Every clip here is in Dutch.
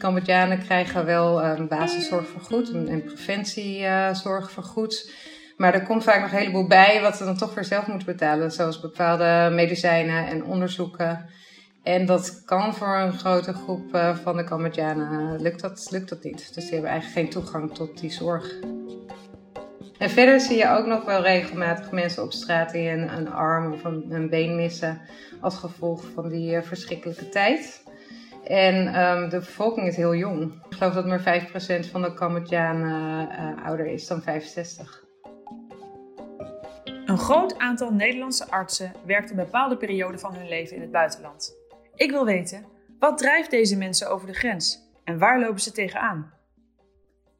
Cambodjanen krijgen wel um, basiszorg vergoed en preventiezorg vergoed. Maar er komt vaak nog een heleboel bij wat ze dan toch weer zelf moeten betalen. Zoals bepaalde medicijnen en onderzoeken. En dat kan voor een grote groep uh, van de Cambodjanen lukt dat, lukt dat niet. Dus die hebben eigenlijk geen toegang tot die zorg. En verder zie je ook nog wel regelmatig mensen op straat die een, arm of een, een, been missen als gevolg van die uh, verschrikkelijke tijd. En um, de bevolking is heel jong. Ik geloof dat maar 5% van de Cambodjanen uh, ouder is dan 65. Een groot aantal Nederlandse artsen werkt een bepaalde periode van hun leven in het buitenland. Ik wil weten, wat drijft deze mensen over de grens en waar lopen ze tegenaan?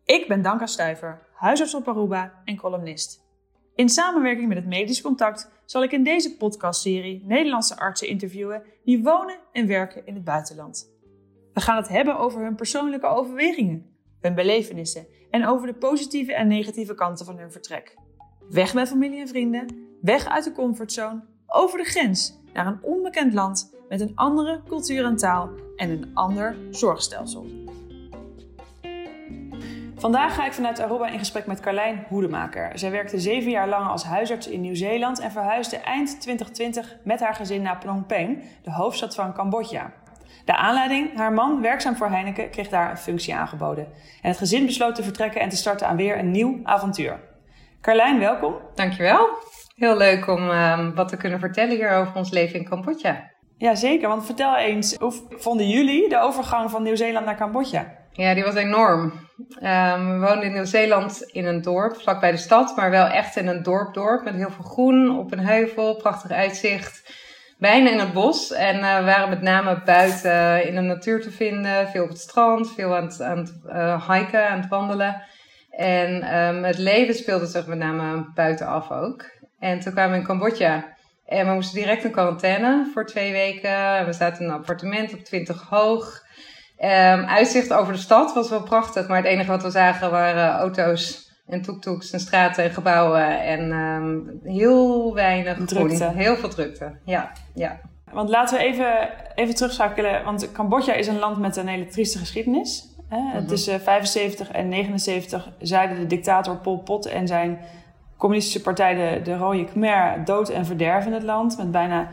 Ik ben Danka Stuiver, huisarts op Aruba en columnist. In samenwerking met het Medisch Contact zal ik in deze podcastserie Nederlandse artsen interviewen die wonen en werken in het buitenland. We gaan het hebben over hun persoonlijke overwegingen, hun belevenissen en over de positieve en negatieve kanten van hun vertrek. Weg bij familie en vrienden, weg uit de comfortzone, over de grens naar een onbekend land met een andere cultuur en taal en een ander zorgstelsel. Vandaag ga ik vanuit Aruba in gesprek met Carlijn Hoedemaker. Zij werkte zeven jaar lang als huisarts in Nieuw-Zeeland en verhuisde eind 2020 met haar gezin naar Phnom Penh, de hoofdstad van Cambodja. De aanleiding, haar man, werkzaam voor Heineken, kreeg daar een functie aangeboden. En het gezin besloot te vertrekken en te starten aan weer een nieuw avontuur. Carlijn, welkom. Dankjewel. Heel leuk om uh, wat te kunnen vertellen hier over ons leven in Cambodja. Ja, zeker. Want vertel eens, hoe vonden jullie de overgang van Nieuw-Zeeland naar Cambodja? Ja, die was enorm. Um, we woonden in Nieuw-Zeeland in een dorp, vlakbij de stad, maar wel echt in een dorp-dorp met heel veel groen, op een heuvel, prachtig uitzicht. Bijna in het bos en uh, waren met name buiten in de natuur te vinden, veel op het strand, veel aan het, aan het uh, hiken, aan het wandelen. En um, het leven speelde zich met name buitenaf ook. En toen kwamen we in Cambodja. En we moesten direct in quarantaine voor twee weken. We zaten in een appartement op 20 hoog. Um, uitzicht over de stad was wel prachtig. Maar het enige wat we zagen waren auto's en toektoeks en straten en gebouwen. En um, heel weinig drukte. Groen. Heel veel drukte, ja. ja. Want laten we even, even terugschakelen. Want Cambodja is een land met een hele trieste geschiedenis. Hè? Tussen mhm. 75 en 79 zeiden de dictator Pol Pot en zijn communistische partij, de, de Rode Khmer, dood en verderf in het land. Met bijna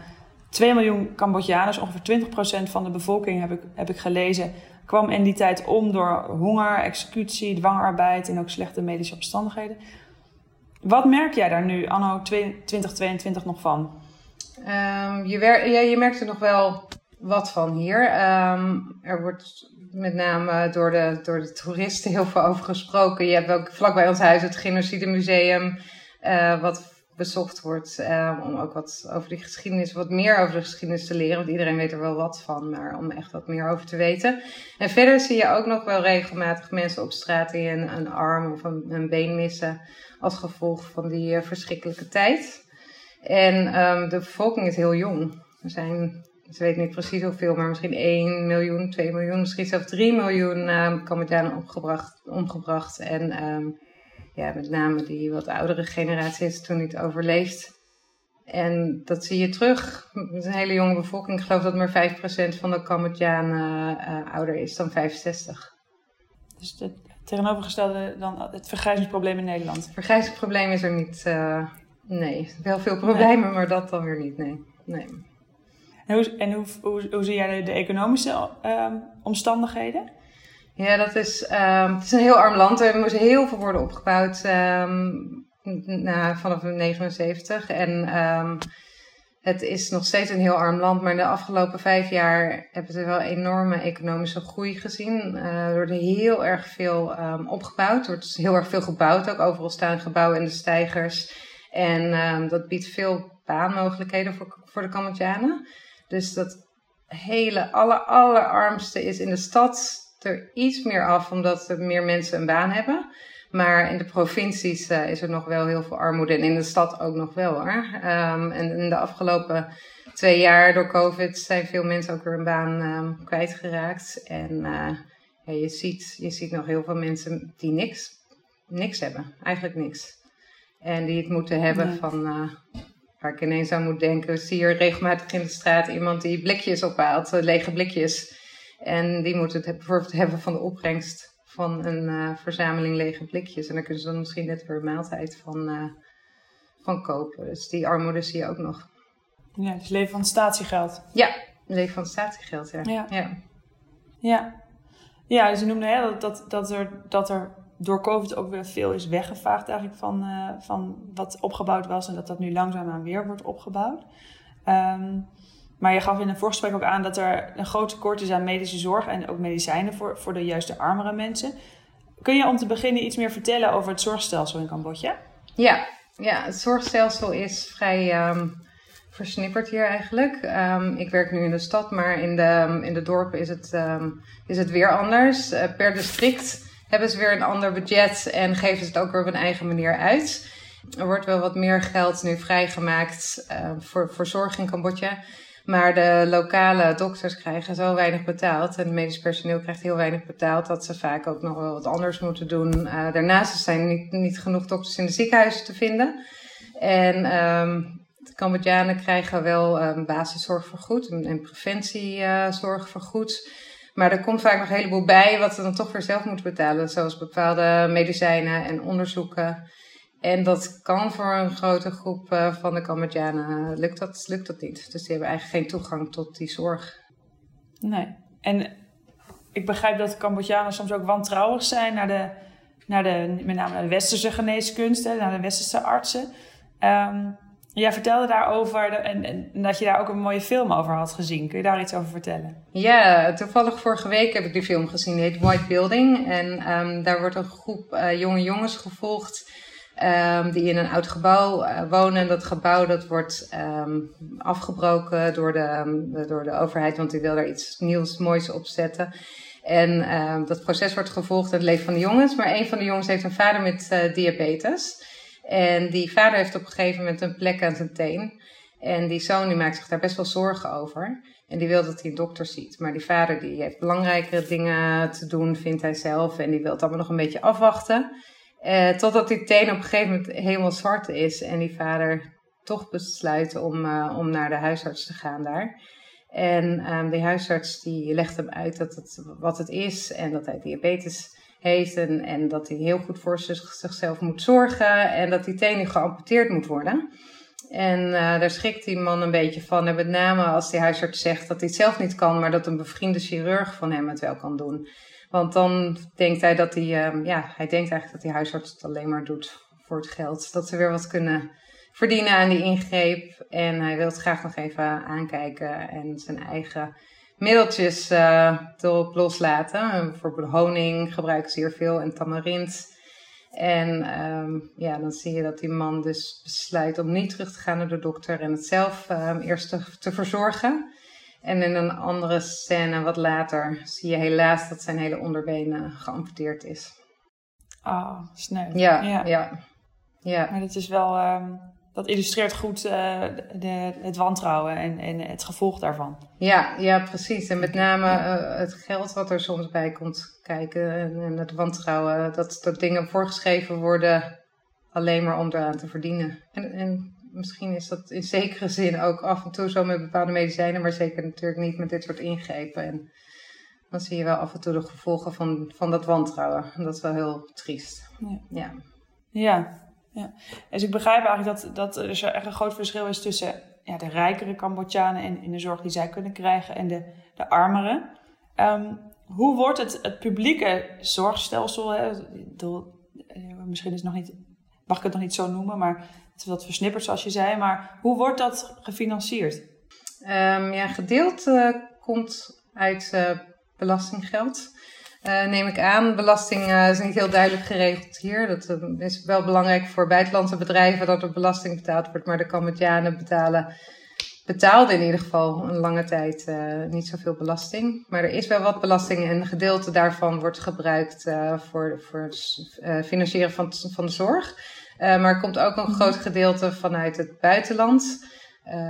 2 miljoen Cambodjaners, ongeveer 20% van de bevolking heb ik, heb ik gelezen, kwam in die tijd om door honger, executie, dwangarbeid en ook slechte medische omstandigheden. Wat merk jij daar nu, anno 2022, nog van? Um, je, ja, je merkt er nog wel wat van hier. Um, er wordt met name door de, door de toeristen heel veel over gesproken. Je hebt ook vlakbij ons huis het Genocide Museum, uh, wat bezocht wordt. Uh, om ook wat over die geschiedenis, wat meer over de geschiedenis te leren. Want iedereen weet er wel wat van, maar om echt wat meer over te weten. En verder zie je ook nog wel regelmatig mensen op straat die een, arm of een, een been missen. Als gevolg van die uh, verschrikkelijke tijd. En um, de bevolking is heel jong. Er zijn ik weet niet precies hoeveel, maar misschien 1 miljoen, 2 miljoen, misschien zelfs 3 miljoen uh, Cambodjanen opgebracht, omgebracht. En um, ja, met name die wat oudere generatie is toen niet overleefd. En dat zie je terug. Met een hele jonge bevolking. Ik geloof dat maar 5% van de Cambodjanen uh, ouder is dan 65. Dus het tegenovergestelde dan het vergrijzingsprobleem in Nederland? Het vergrijzingsprobleem is er niet. Uh, nee, wel veel problemen, nee. maar dat dan weer niet. Nee. nee. En hoe, en hoe, hoe, hoe zie jij de, economische uh, omstandigheden? Ja, dat is, um, het is een heel arm land. Er moest heel veel worden opgebouwd um, na, vanaf 1979. En um, het is nog steeds een heel arm land. Maar in de afgelopen vijf jaar hebben we wel enorme economische groei gezien. Uh, er wordt heel erg veel opgebouwd. Er wordt heel erg veel gebouwd ook. Overal staan gebouwen en de stijgers. En dat biedt veel baanmogelijkheden voor, voor de Cambodjanen. Dus dat hele aller, allerarmste is in de stad er iets meer af, omdat er meer mensen een baan hebben. Maar in de provincies uh, is er nog wel heel veel armoede. En in de stad ook nog wel hoor. Um, en in de afgelopen twee jaar door COVID zijn veel mensen ook weer een baan um, kwijtgeraakt. En uh, ja, je, ziet, je ziet nog heel veel mensen die niks, niks hebben. Eigenlijk niks. En die het moeten hebben van uh, waar ik ineens aan moet denken, zie je regelmatig in de straat iemand die blikjes ophaalt, lege blikjes. En die moeten het bijvoorbeeld hebben van de opbrengst van een verzameling lege blikjes. En daar kunnen ze dan misschien net weer een maaltijd van, van kopen. Dus die armoede zie je ook nog. Ja, dus leven van statiegeld. Ja, leven van statiegeld, ja. Ja. ja. ja. ja dus je noemde hè, dat, dat, dat, er, dat er door COVID ook weer veel is weggevaagd eigenlijk van, uh, van wat opgebouwd was. En dat dat nu langzaamaan weer wordt opgebouwd. Um, maar je gaf in een voorgesprek ook aan dat er een groot tekort is aan medische zorg en ook medicijnen voor, voor de juiste armere mensen. Kun je om te beginnen iets meer vertellen over het zorgstelsel in Cambodja? Ja, ja het zorgstelsel is vrij um, versnipperd hier eigenlijk. Um, ik werk nu in de stad, maar in de, in de dorpen is het, is het weer anders. Uh, per district hebben ze weer een ander budget en geven ze het ook weer op een eigen manier uit. Er wordt wel wat meer geld nu vrijgemaakt voor, voor zorg in Cambodja. Maar de lokale dokters krijgen zo weinig betaald en het medisch personeel krijgt heel weinig betaald dat ze vaak ook nog wel wat anders moeten doen. Uh, daarnaast zijn niet, niet genoeg dokters in de ziekenhuizen te vinden. En um, de Cambodjanen krijgen wel um, basiszorg vergoed en, en preventiezorg uh, vergoed. Maar er komt vaak nog een heleboel bij wat ze dan toch weer zelf moeten betalen. Zoals bepaalde medicijnen en onderzoeken. En dat kan voor een grote groep uh, van de Cambodjanen, lukt dat, lukt dat niet. Dus die hebben eigenlijk geen toegang tot die zorg. Nee. En ik begrijp dat Cambodjanen soms ook wantrouwig zijn naar de, naar de met name naar de westerse geneeskunsten, naar de westerse artsen. Um, Jij vertelde daarover en, en, dat je daar ook een mooie film over had gezien. Kun je daar iets over vertellen? Ja, toevallig vorige week heb ik die film gezien. Die heet White Building. En um, daar wordt een groep uh, jonge jongens gevolgd. Um, die in een oud gebouw uh, wonen. Dat gebouw dat wordt um, afgebroken door de, door de overheid. Want die wil daar iets nieuws, moois op zetten. En dat proces wordt gevolgd in het leven van de jongens. Maar een van de jongens heeft een vader met uh, diabetes. En die vader heeft op een gegeven moment een plek aan zijn teen. En die zoon die maakt zich daar best wel zorgen over. En die wil dat hij een dokter ziet. Maar die vader die heeft belangrijkere dingen te doen, vindt hij zelf. En die wil het allemaal nog een beetje afwachten. Eh, totdat die teen op een gegeven moment helemaal zwart is. En die vader toch besluit om, uh, om naar de huisarts te gaan daar. En um, die huisarts die legt hem uit dat het, wat het is. En dat hij diabetes heeft en, en dat hij heel goed voor zichzelf moet zorgen en dat die teen geamputeerd moet worden. En uh, daar schrikt die man een beetje van. En met name als die huisarts zegt dat hij het zelf niet kan, maar dat een bevriende chirurg van hem het wel kan doen. Want dan denkt hij dat hij, uh, ja, hij denkt eigenlijk dat die huisarts het alleen maar doet voor het geld. Dat ze weer wat kunnen verdienen aan die ingreep. En hij wil het graag nog even aankijken en zijn eigen middeltjes uh, erop loslaten. Bijvoorbeeld honing gebruiken ze hier veel en tamarind. En um, ja, dan zie je dat die man dus besluit om niet terug te gaan naar de dokter en het zelf um, eerst te, verzorgen. En in een andere scène wat later zie je helaas dat zijn hele onderbenen geamputeerd is. Ah, oh, snel. Ja, ja, ja. ja. Maar dat is wel... Um dat illustreert goed uh, de, het wantrouwen en, en het gevolg daarvan. Ja, ja, precies. En met name uh, het geld wat er soms bij komt kijken en, en, het wantrouwen. Dat, dat dingen voorgeschreven worden alleen maar om eraan te verdienen. En, en misschien is dat in zekere zin ook af en toe zo met bepaalde medicijnen, maar zeker natuurlijk niet met dit soort ingrepen. En dan zie je wel af en toe de gevolgen van, van dat wantrouwen. En dat is wel heel triest. Ja. ja. ja. Ja. Dus ik begrijp eigenlijk dat, dat er echt een groot verschil is tussen ja, de rijkere Cambodjanen en in de zorg die zij kunnen krijgen en de, de armere. Um, hoe wordt het, het publieke zorgstelsel, hè, de, eh, misschien is het nog niet, mag ik het nog niet zo noemen, maar wat versnipperd zoals je zei, maar hoe wordt dat gefinancierd? Um, ja, gedeeld uh, komt uit uh, belastinggeld. Uh, neem ik aan. Belasting uh, is niet heel duidelijk geregeld hier. Dat uh, is wel belangrijk voor buitenlandse bedrijven dat er belasting betaald wordt. Maar de Cambodjanen betalen, betaalden in ieder geval een lange tijd niet zoveel belasting. Maar er is wel wat belasting en een gedeelte daarvan wordt gebruikt voor, voor het financieren van, van de zorg. Maar er komt ook een mhm. groot gedeelte vanuit het buitenland.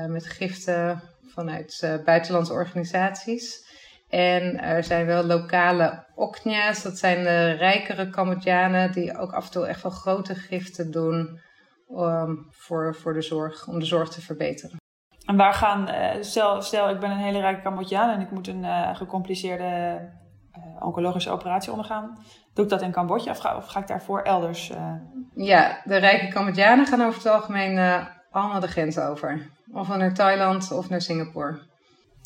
met giften vanuit buitenlandse organisaties. En er zijn wel lokale oknja's, dat zijn de rijkere Cambodjanen die ook af en toe echt wel grote giften doen um, voor, voor de zorg, om de zorg te verbeteren. En waar gaan, stel, stel ik ben een hele rijke Cambodjaan en ik moet een gecompliceerde oncologische operatie ondergaan. Doe ik dat in Cambodja of ga, of ga ik daarvoor elders? Ja, de rijke Cambodjanen gaan over het algemeen allemaal de grens over. Of naar Thailand of naar Singapore.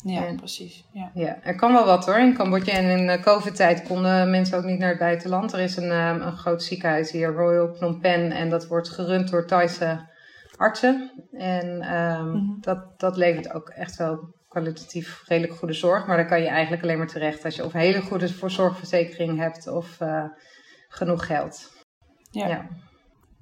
Ja, precies. Ja. ja, er kan wel wat hoor in Cambodja. En in de COVID-tijd konden mensen ook niet naar het buitenland. Er is een, een groot ziekenhuis hier, Royal Phnom Penh. En dat wordt gerund door Thaise artsen. En um, dat, dat levert ook echt wel kwalitatief redelijk goede zorg. Maar dan kan je eigenlijk alleen maar terecht als je of een hele goede zorgverzekering hebt of uh, genoeg geld. Ja. ja.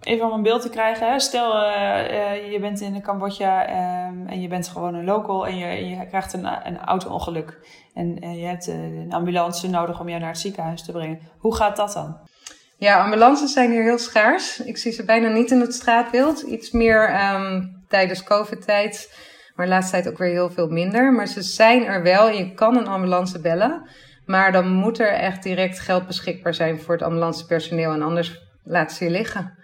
Even om een beeld te krijgen. Stel, uh, uh, je bent in Cambodja um, en je bent gewoon een local en je, je krijgt een, een auto-ongeluk. En je hebt een ambulance nodig om jou naar het ziekenhuis te brengen. Hoe gaat dat dan? Ja, ambulances zijn hier heel schaars. Ik zie ze bijna niet in het straatbeeld. Iets meer um, tijdens COVID-tijd, maar de laatste tijd ook weer heel veel minder. Maar ze zijn er wel en je kan een ambulance bellen. Maar dan moet er echt direct geld beschikbaar zijn voor het ambulancepersoneel en anders laten ze je liggen.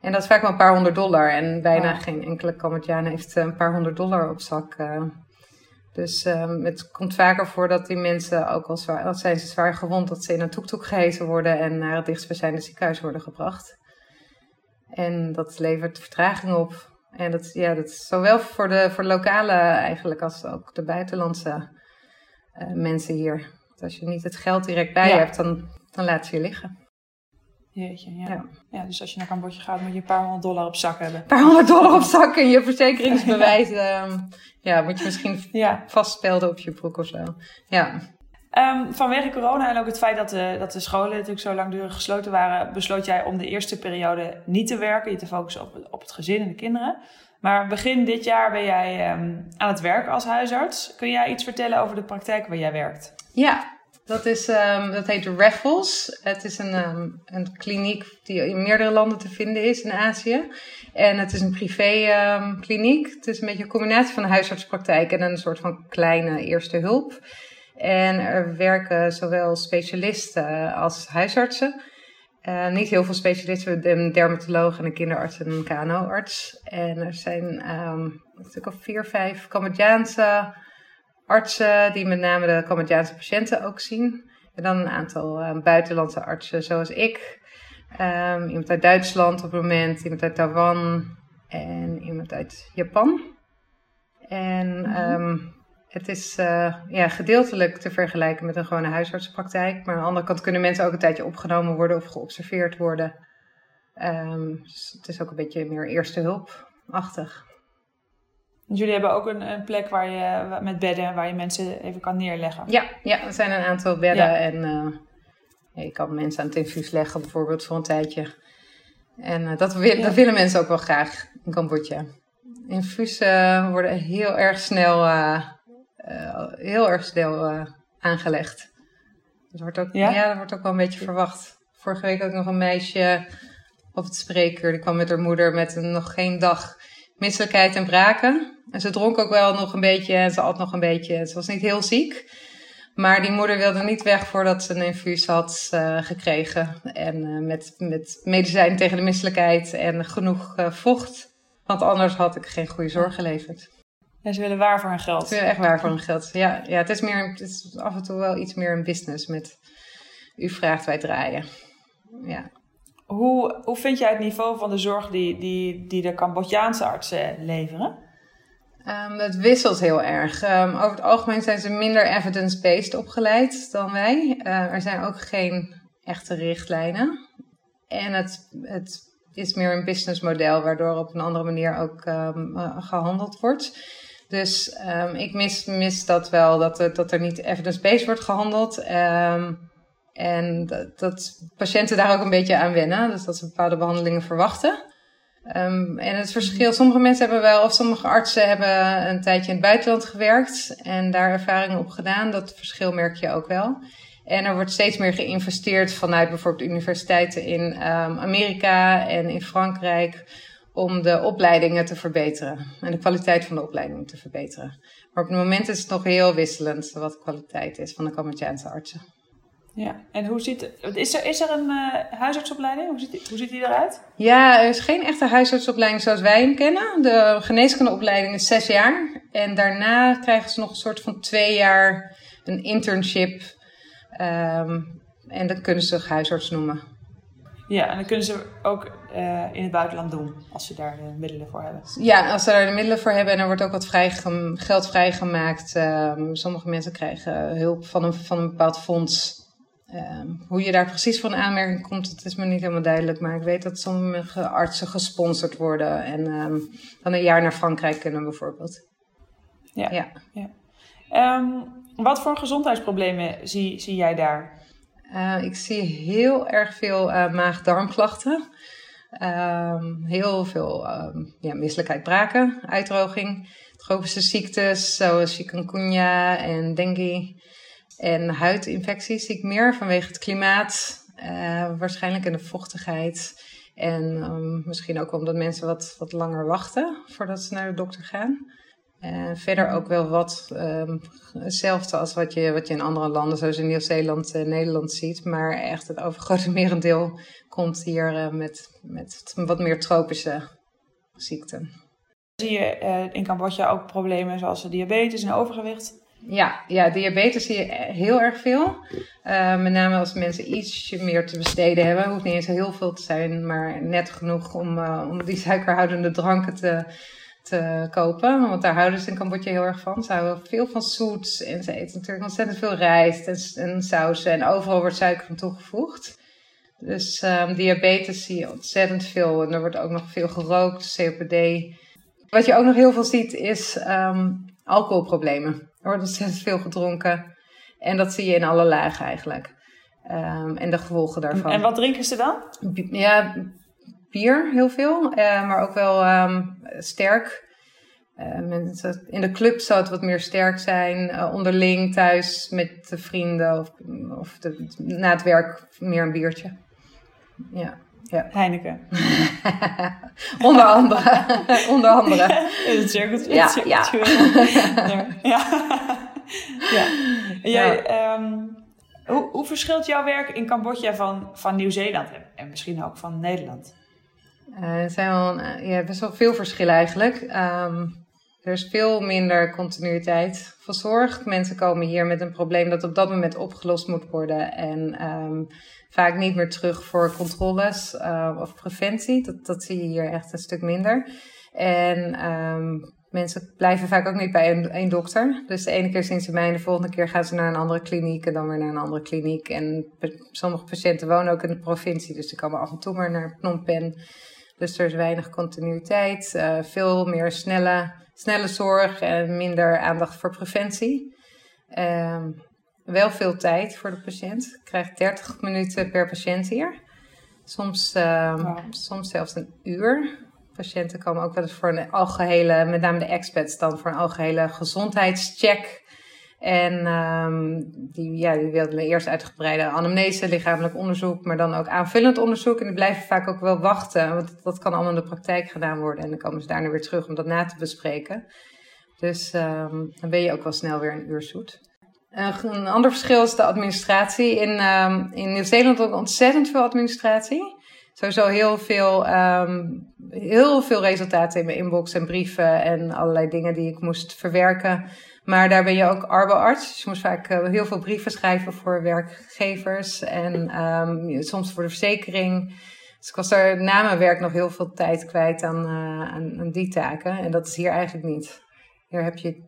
En dat is vaak wel een paar honderd dollar. En bijna geen enkele Cambodjaan heeft een paar honderd dollar op zak. Uh, dus um, het komt vaker voor dat die mensen, ook al zwaar, al zijn ze zwaar gewond, dat ze in een toektoek gehezen worden en naar het dichtstbijzijnde ziekenhuis worden gebracht. En dat levert vertraging op. En dat, ja, dat is zowel voor de voor lokale eigenlijk als ook de buitenlandse uh, mensen hier. Want als je niet het geld direct bij ja. hebt, dan, dan laat ze je liggen. Jeetje, ja. ja. ja. dus als je naar Cambodja gaat, moet je een paar honderd dollar op zak hebben. Een paar honderd dollar op zak en je verzekeringsbewijs. um, ja, moet je misschien ja. vastspelden op je broek of zo. Ja. Um, vanwege corona en ook het feit dat de, dat de scholen natuurlijk zo langdurig gesloten waren, besloot jij om de eerste periode niet te werken, je te focussen op, op het gezin en de kinderen. Maar begin dit jaar ben jij um, aan het werken als huisarts. Kun jij iets vertellen over de praktijk waar jij werkt? Ja, dat, is, um, dat heet Raffles. Het is een, een kliniek die in meerdere landen te vinden is in Azië. En het is een privé kliniek. Het is een beetje een combinatie van huisartspraktijk en een soort van kleine eerste hulp. En er werken zowel specialisten als huisartsen. Uh, niet heel veel specialisten, een dermatoloog en een kinderarts en een KNO-arts. En er zijn um, natuurlijk al vier, vijf Cambodjaanse artsen die met name de Cambodjaanse patiënten ook zien. En dan een aantal uh, buitenlandse artsen zoals ik. Um, iemand uit Duitsland op het moment, iemand uit Taiwan en iemand uit Japan. En um, het is uh, ja, gedeeltelijk te vergelijken met een gewone huisartsenpraktijk. Maar aan de andere kant kunnen mensen ook een tijdje opgenomen worden of geobserveerd worden. Um, dus het is ook een beetje meer eerste hulp-achtig. Jullie hebben ook een, een, plek waar je met bedden waar je mensen even kan neerleggen. Ja, ja er zijn een aantal bedden ja. en uh, je kan mensen aan het infuus leggen bijvoorbeeld voor een tijdje. En uh, dat, wil, ja. dat, willen mensen ook wel graag in Cambodja. Infuusen uh, worden heel erg snel, heel erg snel aangelegd. Dat wordt, ook, ja? ja? dat wordt ook wel een beetje verwacht. Vorige week ook nog een meisje op het spreekuur. Die kwam met haar moeder met een, nog geen dag misselijkheid en braken. En ze dronk ook wel nog een beetje en ze at nog een beetje. Ze was niet heel ziek. Maar die moeder wilde niet weg voordat ze een infuus had uh, gekregen. En uh, met, met medicijn tegen de misselijkheid en genoeg uh, vocht. Want anders had ik geen goede zorg geleverd. En ze willen waar voor hun geld. Ze willen echt waar voor hun geld. Ja, ja het, is meer, het is af en toe wel iets meer een business met u vraagt, wij draaien. Ja. Hoe, hoe vind jij het niveau van de zorg die, die, die de Cambodjaanse artsen leveren? Um, het wisselt heel erg. Um, over het algemeen zijn ze minder evidence-based opgeleid dan wij. Uh, er zijn ook geen echte richtlijnen. En het, het is meer een businessmodel, waardoor op een andere manier ook um, uh, gehandeld wordt. Dus ik mis, mis dat wel, dat, er, dat er niet evidence-based wordt gehandeld. en dat, dat patiënten daar ook een beetje aan wennen. Dus dat ze bepaalde behandelingen verwachten. Um, en het verschil, sommige mensen hebben wel, of sommige artsen hebben een tijdje in het buitenland gewerkt en daar ervaringen op gedaan. Dat verschil merk je ook wel. En er wordt steeds meer geïnvesteerd vanuit bijvoorbeeld universiteiten in Amerika en in Frankrijk om de opleidingen te verbeteren en de kwaliteit van de opleiding te verbeteren. Maar op het moment is het nog heel wisselend wat de kwaliteit is van de Cambodjaanse artsen. Ja, en hoe ziet, is er, is er een uh, huisartsopleiding? Hoe ziet, die, hoe ziet die eruit? Ja, er is geen echte huisartsopleiding zoals wij hem kennen. De geneeskundeopleiding is zes jaar. En daarna krijgen ze nog een soort van twee jaar een internship. Ehm, en dat kunnen ze huisarts noemen. Ja, en dan kunnen ze ook uh, in het buitenland doen, als ze daar de middelen voor hebben. Ja, als ze daar de middelen voor hebben en er wordt ook wat vrij, geld vrijgemaakt. Um, sommige mensen krijgen hulp van een, van een bepaald fonds. Um, hoe je daar precies van aanmerking komt, dat is me niet helemaal duidelijk. Maar ik weet dat sommige artsen gesponsord worden en um, dan een jaar naar Frankrijk kunnen bijvoorbeeld. Ja. ja. ja. wat voor gezondheidsproblemen zie, zie jij daar? Uh, ik zie heel erg veel uh, maag-darmklachten. Um, heel veel um, ja, misselijkheid, braken, uitdroging, tropische ziektes zoals chikungunya en dengue. En huidinfecties zie ik meer vanwege het klimaat, uh, waarschijnlijk in de vochtigheid. En um, misschien ook omdat mensen wat, wat langer wachten voordat ze naar de dokter gaan. En verder ook wel wat um, hetzelfde als wat je, wat je in andere landen, zoals in Nieuw-Zeeland en Nederland ziet. Maar echt het overgrote merendeel komt hier uh, met, met wat meer tropische ziekten. Zie je uh, in Cambodja ook problemen zoals diabetes en overgewicht? Ja, ja, diabetes zie je heel erg veel. Uh, met name als mensen ietsje meer te besteden hebben. Het hoeft niet eens heel veel te zijn, maar net genoeg om, om die suikerhoudende dranken te te kopen. Want daar houden ze in Cambodja heel erg van. Ze houden veel van zoets. En ze eten natuurlijk ontzettend veel rijst en, en sausen. En overal wordt suiker aan toegevoegd. Dus um, diabetes zie je ontzettend veel. En er wordt ook nog veel gerookt, COPD. Wat je ook nog heel veel ziet is um, alcoholproblemen. Er wordt ontzettend veel gedronken. En dat zie je in alle lagen eigenlijk. Um, en de gevolgen daarvan. En wat drinken ze dan? Ja, bier heel veel, uh, maar ook wel um, sterk. Uh, in de club zou het wat meer sterk zijn. Uh, onderling, thuis, met de vrienden of, of de, na het werk meer een biertje. Ja. Ja. Heineken. Onder andere. Onder andere. In het cirkeltje. Ja, ja. ja. ja. ja. Jij, ja. Um, hoe, hoe verschilt jouw werk in Cambodja van, van Nieuw-Zeeland en misschien ook van Nederland? Uh, er zijn wel ja, best wel veel verschillen eigenlijk. Um, er is veel minder continuïteit van zorg. Mensen komen hier met een probleem dat op dat moment opgelost moet worden. En um, vaak niet meer terug voor controles uh, of preventie. Dat, dat zie je hier echt een stuk minder. En um, mensen blijven vaak ook niet bij één dokter. Dus de ene keer zien ze mij en de volgende keer gaan ze naar een andere kliniek en dan weer naar een andere kliniek. En sommige patiënten wonen ook in de provincie, dus ze komen af en toe maar naar Phnom Penh. Dus er is weinig continuïteit, uh, veel meer snelle, snelle zorg en minder aandacht voor preventie. Uh, wel veel tijd voor de patiënt. Ik krijg 30 minuten per patiënt hier. Soms, wow. soms zelfs een uur. Patiënten komen ook wel eens voor een algehele, met name de expats dan, voor een algehele gezondheidscheck. En um, die, ja, die wilden eerst uitgebreide anamnese, lichamelijk onderzoek, maar dan ook aanvullend onderzoek. En die blijven vaak ook wel wachten, want dat kan allemaal in de praktijk gedaan worden. En dan komen ze daarna weer terug om dat na te bespreken. Dus um, dan ben je ook wel snel weer een uur zoet. Een ander verschil is de administratie. In, um, in Nieuw-Zeeland ook ontzettend veel administratie. Sowieso heel veel, um, heel veel resultaten in mijn inbox en brieven en allerlei dingen die ik moest verwerken. Maar daar ben je ook arboarts. Dus je moest vaak uh, heel veel brieven schrijven voor werkgevers en um, soms voor de verzekering. Dus ik was daar na mijn werk nog heel veel tijd kwijt aan, uh, aan, aan, die taken. En dat is hier eigenlijk niet. Hier heb je,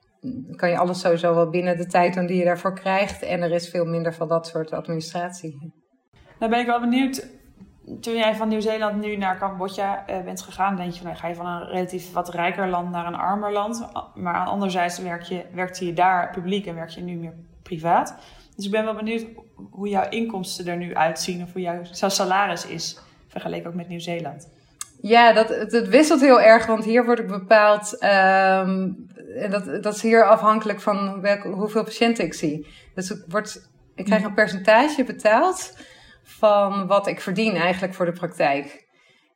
kan je alles sowieso wel binnen de tijd doen die je daarvoor krijgt. En er is veel minder van dat soort administratie. Nou ben ik wel benieuwd toen jij van Nieuw-Zeeland nu naar Cambodja uh, bent gegaan, denk je van, dan ga je van een relatief wat rijker land naar een armer land. Maar anderzijds werk je, werkte je daar publiek en werk je nu meer privaat. Dus ik ben wel benieuwd hoe jouw inkomsten er nu uitzien of hoe jouw salaris is, vergeleken ook met Nieuw-Zeeland. Ja, dat, het, wisselt heel erg, want hier word ik bepaald. En dat, dat is hier afhankelijk van hoeveel patiënten ik zie. Dus ik, word, ik krijg een percentage betaald van wat ik verdien eigenlijk voor de praktijk.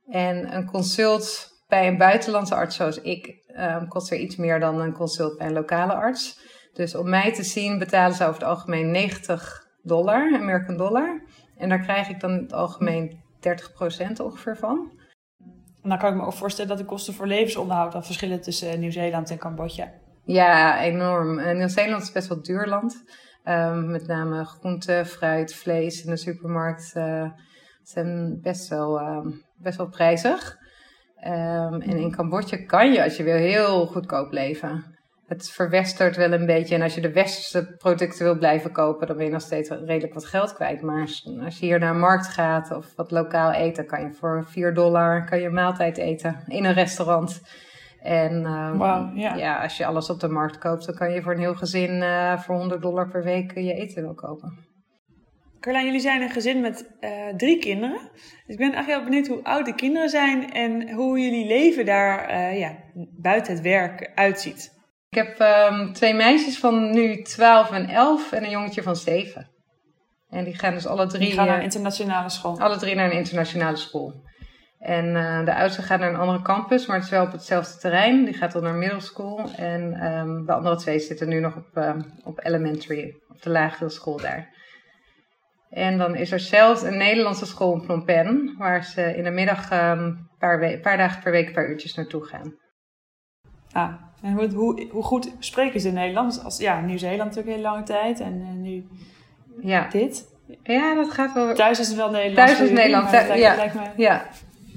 En een consult bij een buitenlandse arts zoals ik um, kost er iets meer dan een consult bij een lokale arts. Dus om mij te zien betalen ze over het algemeen 90 dollar, American dollar. En daar krijg ik dan in het algemeen 30% ongeveer van. Dan kan ik me ook voorstellen dat de kosten voor levensonderhoud dan verschillen tussen Nieuw-Zeeland en Cambodja. Ja, enorm. En Nieuw-Zeeland is best wel duur land. Um, met name groente, fruit, vlees in de supermarkt uh, zijn best wel, um, best wel prijzig. Um, en in Cambodja kan je, als je wil, heel goedkoop leven. Het verwestert wel een beetje. En als je de westerse producten wil blijven kopen, dan ben je nog steeds redelijk wat geld kwijt. Maar als je hier naar markt gaat of wat lokaal eten, kan je voor 4 dollar kan je een maaltijd eten in een restaurant. En um, ja, als je alles op de markt koopt, dan kan je voor een heel gezin uh, voor 100 dollar per week je eten wel kopen. Carlijn, jullie zijn een gezin met uh, drie kinderen. Dus ik ben eigenlijk heel benieuwd hoe oud de kinderen zijn en hoe jullie leven daar uh, ja, buiten het werk uitziet. Ik heb um, twee meisjes van nu 12 en 11 en een jongetje van 7. En die gaan dus alle drie... Die gaan naar een internationale school. Alle drie naar een internationale school. En uh, de oudste gaat naar een andere campus, maar het is wel op hetzelfde terrein. Die gaat dan naar middle school. En um, de andere twee zitten nu nog op, uh, op elementary, op de lagere school daar. En dan is er zelfs een Nederlandse school in Phnom Penh, waar ze in de middag een um, paar, paar, dagen per week een paar uurtjes naartoe gaan. Ah, en hoe, hoe, hoe goed spreken ze Nederlands? Als, ja, Nieuw-Zeeland natuurlijk een hele lange tijd en uh, nu ja. dit. Ja, dat gaat wel. Thuis is het wel Nederlands. Thuis is het Nederlands. Lijkt, ja. Lijkt me... ja.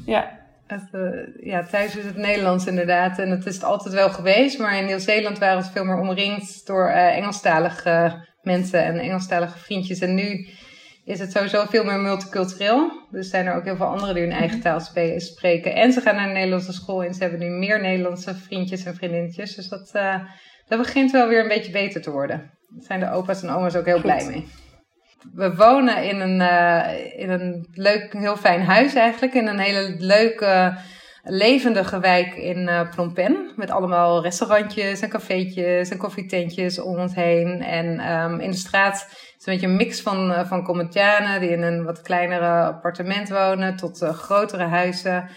Ja. Het, uh, ja, thuis is het Nederlands inderdaad. En dat is het altijd wel geweest. Maar in Nieuw-Zeeland waren ze veel meer omringd door uh, Engelstalige mensen en Engelstalige vriendjes. En nu is het sowieso veel meer multicultureel. Dus zijn er ook heel veel anderen die hun eigen taal spreken. En ze gaan naar een Nederlandse school en ze hebben nu meer Nederlandse vriendjes en vriendinnetjes. Dus dat, uh, dat begint wel weer een beetje beter te worden. Daar zijn de opa's en oma's ook heel Goed. blij mee we wonen in een, uh, in een leuk, heel fijn huis eigenlijk. In een hele leuke, levendige wijk in uh, Phnom Penh. Met allemaal restaurantjes en cafeetjes en koffietentjes om ons heen. En um, in de straat is een beetje een mix van, uh, van die in een wat kleinere appartement wonen. Tot grotere huizen.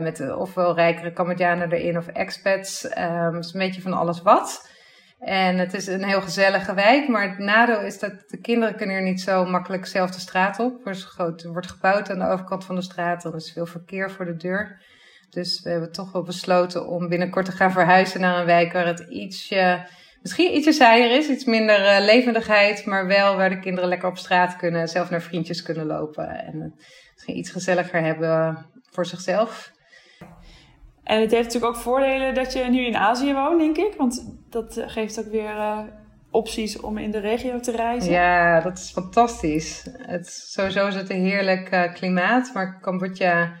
met ofwel rijkere Cambodjanen erin of expats. Um, dus een beetje van alles wat. En het is een heel gezellige wijk, maar het nadeel is dat de kinderen kunnen hier niet zo makkelijk zelf de straat op. Er, wordt gebouwd aan de overkant van de straat, er is veel verkeer voor de deur. Dus we hebben toch wel besloten om binnenkort te gaan verhuizen naar een wijk waar het ietsje, misschien ietsje saaier is, iets minder uh, levendigheid, maar wel waar de kinderen lekker op straat kunnen, zelf naar vriendjes kunnen lopen en misschien iets gezelliger hebben voor zichzelf. En het heeft natuurlijk ook voordelen dat je nu in Azië woont, denk ik. Want dat geeft ook weer uh, opties om in de regio te reizen. Ja, dat is fantastisch. Het, sowieso is het een heerlijk uh, klimaat. Maar Cambodja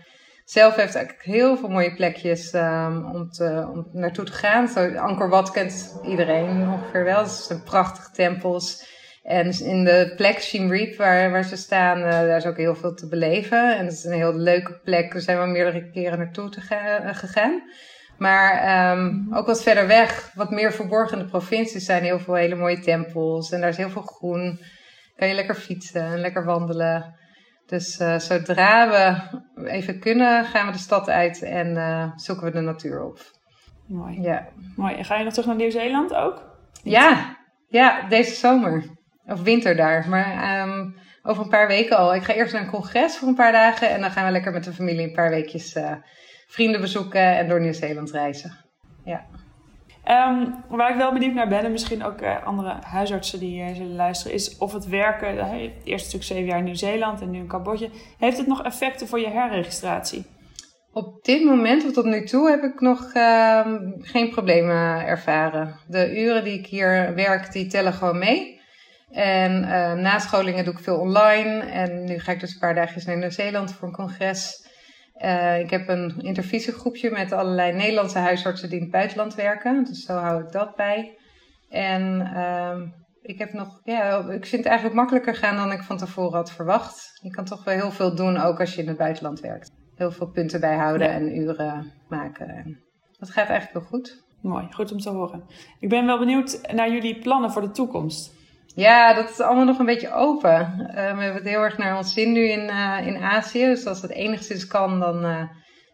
zelf heeft eigenlijk heel veel mooie plekjes um, om, te, om naartoe te gaan. Zo, Angkor Wat kent iedereen ongeveer wel. Het zijn prachtige tempels. En in de plek Siem Reap, waar, waar ze staan, uh, daar is ook heel veel te beleven. En het is een heel leuke plek. We zijn wel meerdere keren naartoe te uh, gegaan. Maar um, ook wat verder weg, wat meer verborgen in de provincies, zijn heel veel hele mooie tempels. En daar is heel veel groen. Kan je lekker fietsen en lekker wandelen. Dus uh, zodra we even kunnen, gaan we de stad uit en zoeken we de natuur op. Mooi. Ja. Mooi. En ga je nog terug naar Nieuw-Zeeland ook? Ja, ja, deze zomer. Of winter daar. Maar um, over een paar weken al. Ik ga eerst naar een congres voor een paar dagen. En dan gaan we lekker met de familie een paar weekjes uh, vrienden bezoeken en door Nieuw-Zeeland reizen. Ja. Um, waar ik wel benieuwd naar ben, en misschien ook uh, andere huisartsen die uh, zullen luisteren, is of het werken, uh, eerst natuurlijk zeven jaar in Nieuw-Zeeland en nu in Cambodja, heeft het nog effecten voor je herregistratie? Op dit moment, of tot nu toe, heb ik nog uh, geen problemen ervaren. De uren die ik hier werk, die tellen gewoon mee. En uh, nascholingen doe ik veel online. En nu ga ik dus een paar dagjes naar Nieuw-Zeeland voor een congres. Uh, ik heb een intervisiegroepje met allerlei Nederlandse huisartsen die in het buitenland werken. Dus zo hou ik dat bij. En uh, ik heb nog, ja, ik vind het eigenlijk makkelijker gaan dan ik van tevoren had verwacht. Je kan toch wel heel veel doen, ook als je in het buitenland werkt. Heel veel punten bijhouden ja. en uren maken. En dat gaat eigenlijk wel goed. Mooi, goed om te horen. Ik ben wel benieuwd naar jullie plannen voor de toekomst. Ja, dat is allemaal nog een beetje open. Uh, we hebben het heel erg naar ons zin nu in, uh, in Azië. Dus als het enigszins kan, dan uh,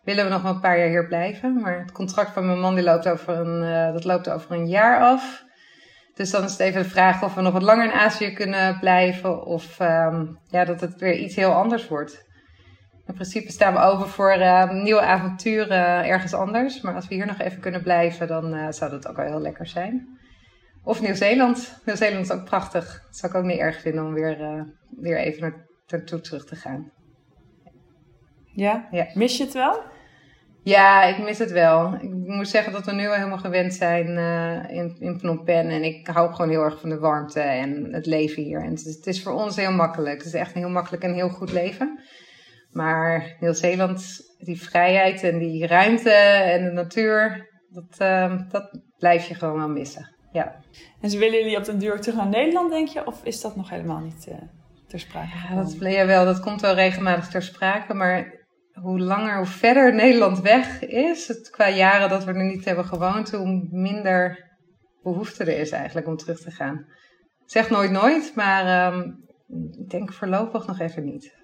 willen we nog een paar jaar hier blijven. Maar het contract van mijn man die loopt over een, dat loopt over een jaar af. Dus dan is het even de vraag of we nog wat langer in Azië kunnen blijven. Of um, ja, dat het weer iets heel anders wordt. in principe staan we over voor nieuwe avonturen ergens anders. Maar als we hier nog even kunnen blijven, dan zou dat ook wel heel lekker zijn. Of Nieuw-Zeeland. Nieuw-Zeeland is ook prachtig. Dat zou ik ook niet erg vinden om weer, uh, weer even naar, naartoe terug te gaan. Ja? ja? Mis je het wel? Ja, ik mis het wel. Ik moet zeggen dat we nu al helemaal gewend zijn uh, in, in Phnom Penh. En ik hou gewoon heel erg van de warmte en het leven hier. En het is, het is voor ons heel makkelijk. Het is echt een heel makkelijk en heel goed leven. Maar Nieuw-Zeeland, die vrijheid en die ruimte en de natuur, dat, uh, dat blijf je gewoon wel missen. Ja. En ze willen jullie op den duur terug naar Nederland, denk je? Of is dat nog helemaal niet uh, ter sprake? Ja, dat, ja, wel, dat komt wel regelmatig ter sprake. Maar hoe langer, hoe verder Nederland weg is, het, qua jaren dat we er niet hebben gewoond, hoe minder behoefte er is eigenlijk om terug te gaan. Zeg nooit nooit, maar um, ik denk voorlopig nog even niet.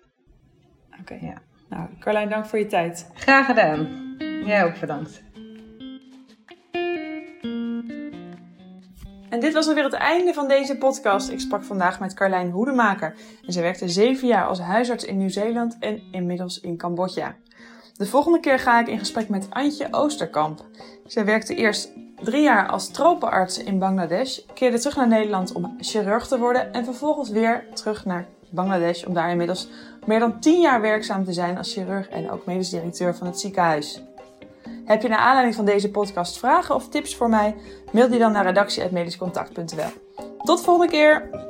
Oké. Okay. Ja. Nou, Carlijn, dank voor je tijd. Graag gedaan. Jij ook bedankt. En dit was alweer het einde van deze podcast. Ik sprak vandaag met Carlijn Hoedemaker. En zij werkte zeven jaar als huisarts in Nieuw-Zeeland en inmiddels in Cambodja. De volgende keer ga ik in gesprek met Antje Oosterkamp. Zij werkte eerst drie jaar als tropenarts in Bangladesh, keerde terug naar Nederland om chirurg te worden en vervolgens weer terug naar Bangladesh om daar inmiddels meer dan tien jaar werkzaam te zijn als chirurg en ook medisch directeur van het ziekenhuis. Heb je naar aanleiding van deze podcast vragen of tips voor mij? Mail die dan naar redactie.medischcontact.nl. Tot de volgende keer!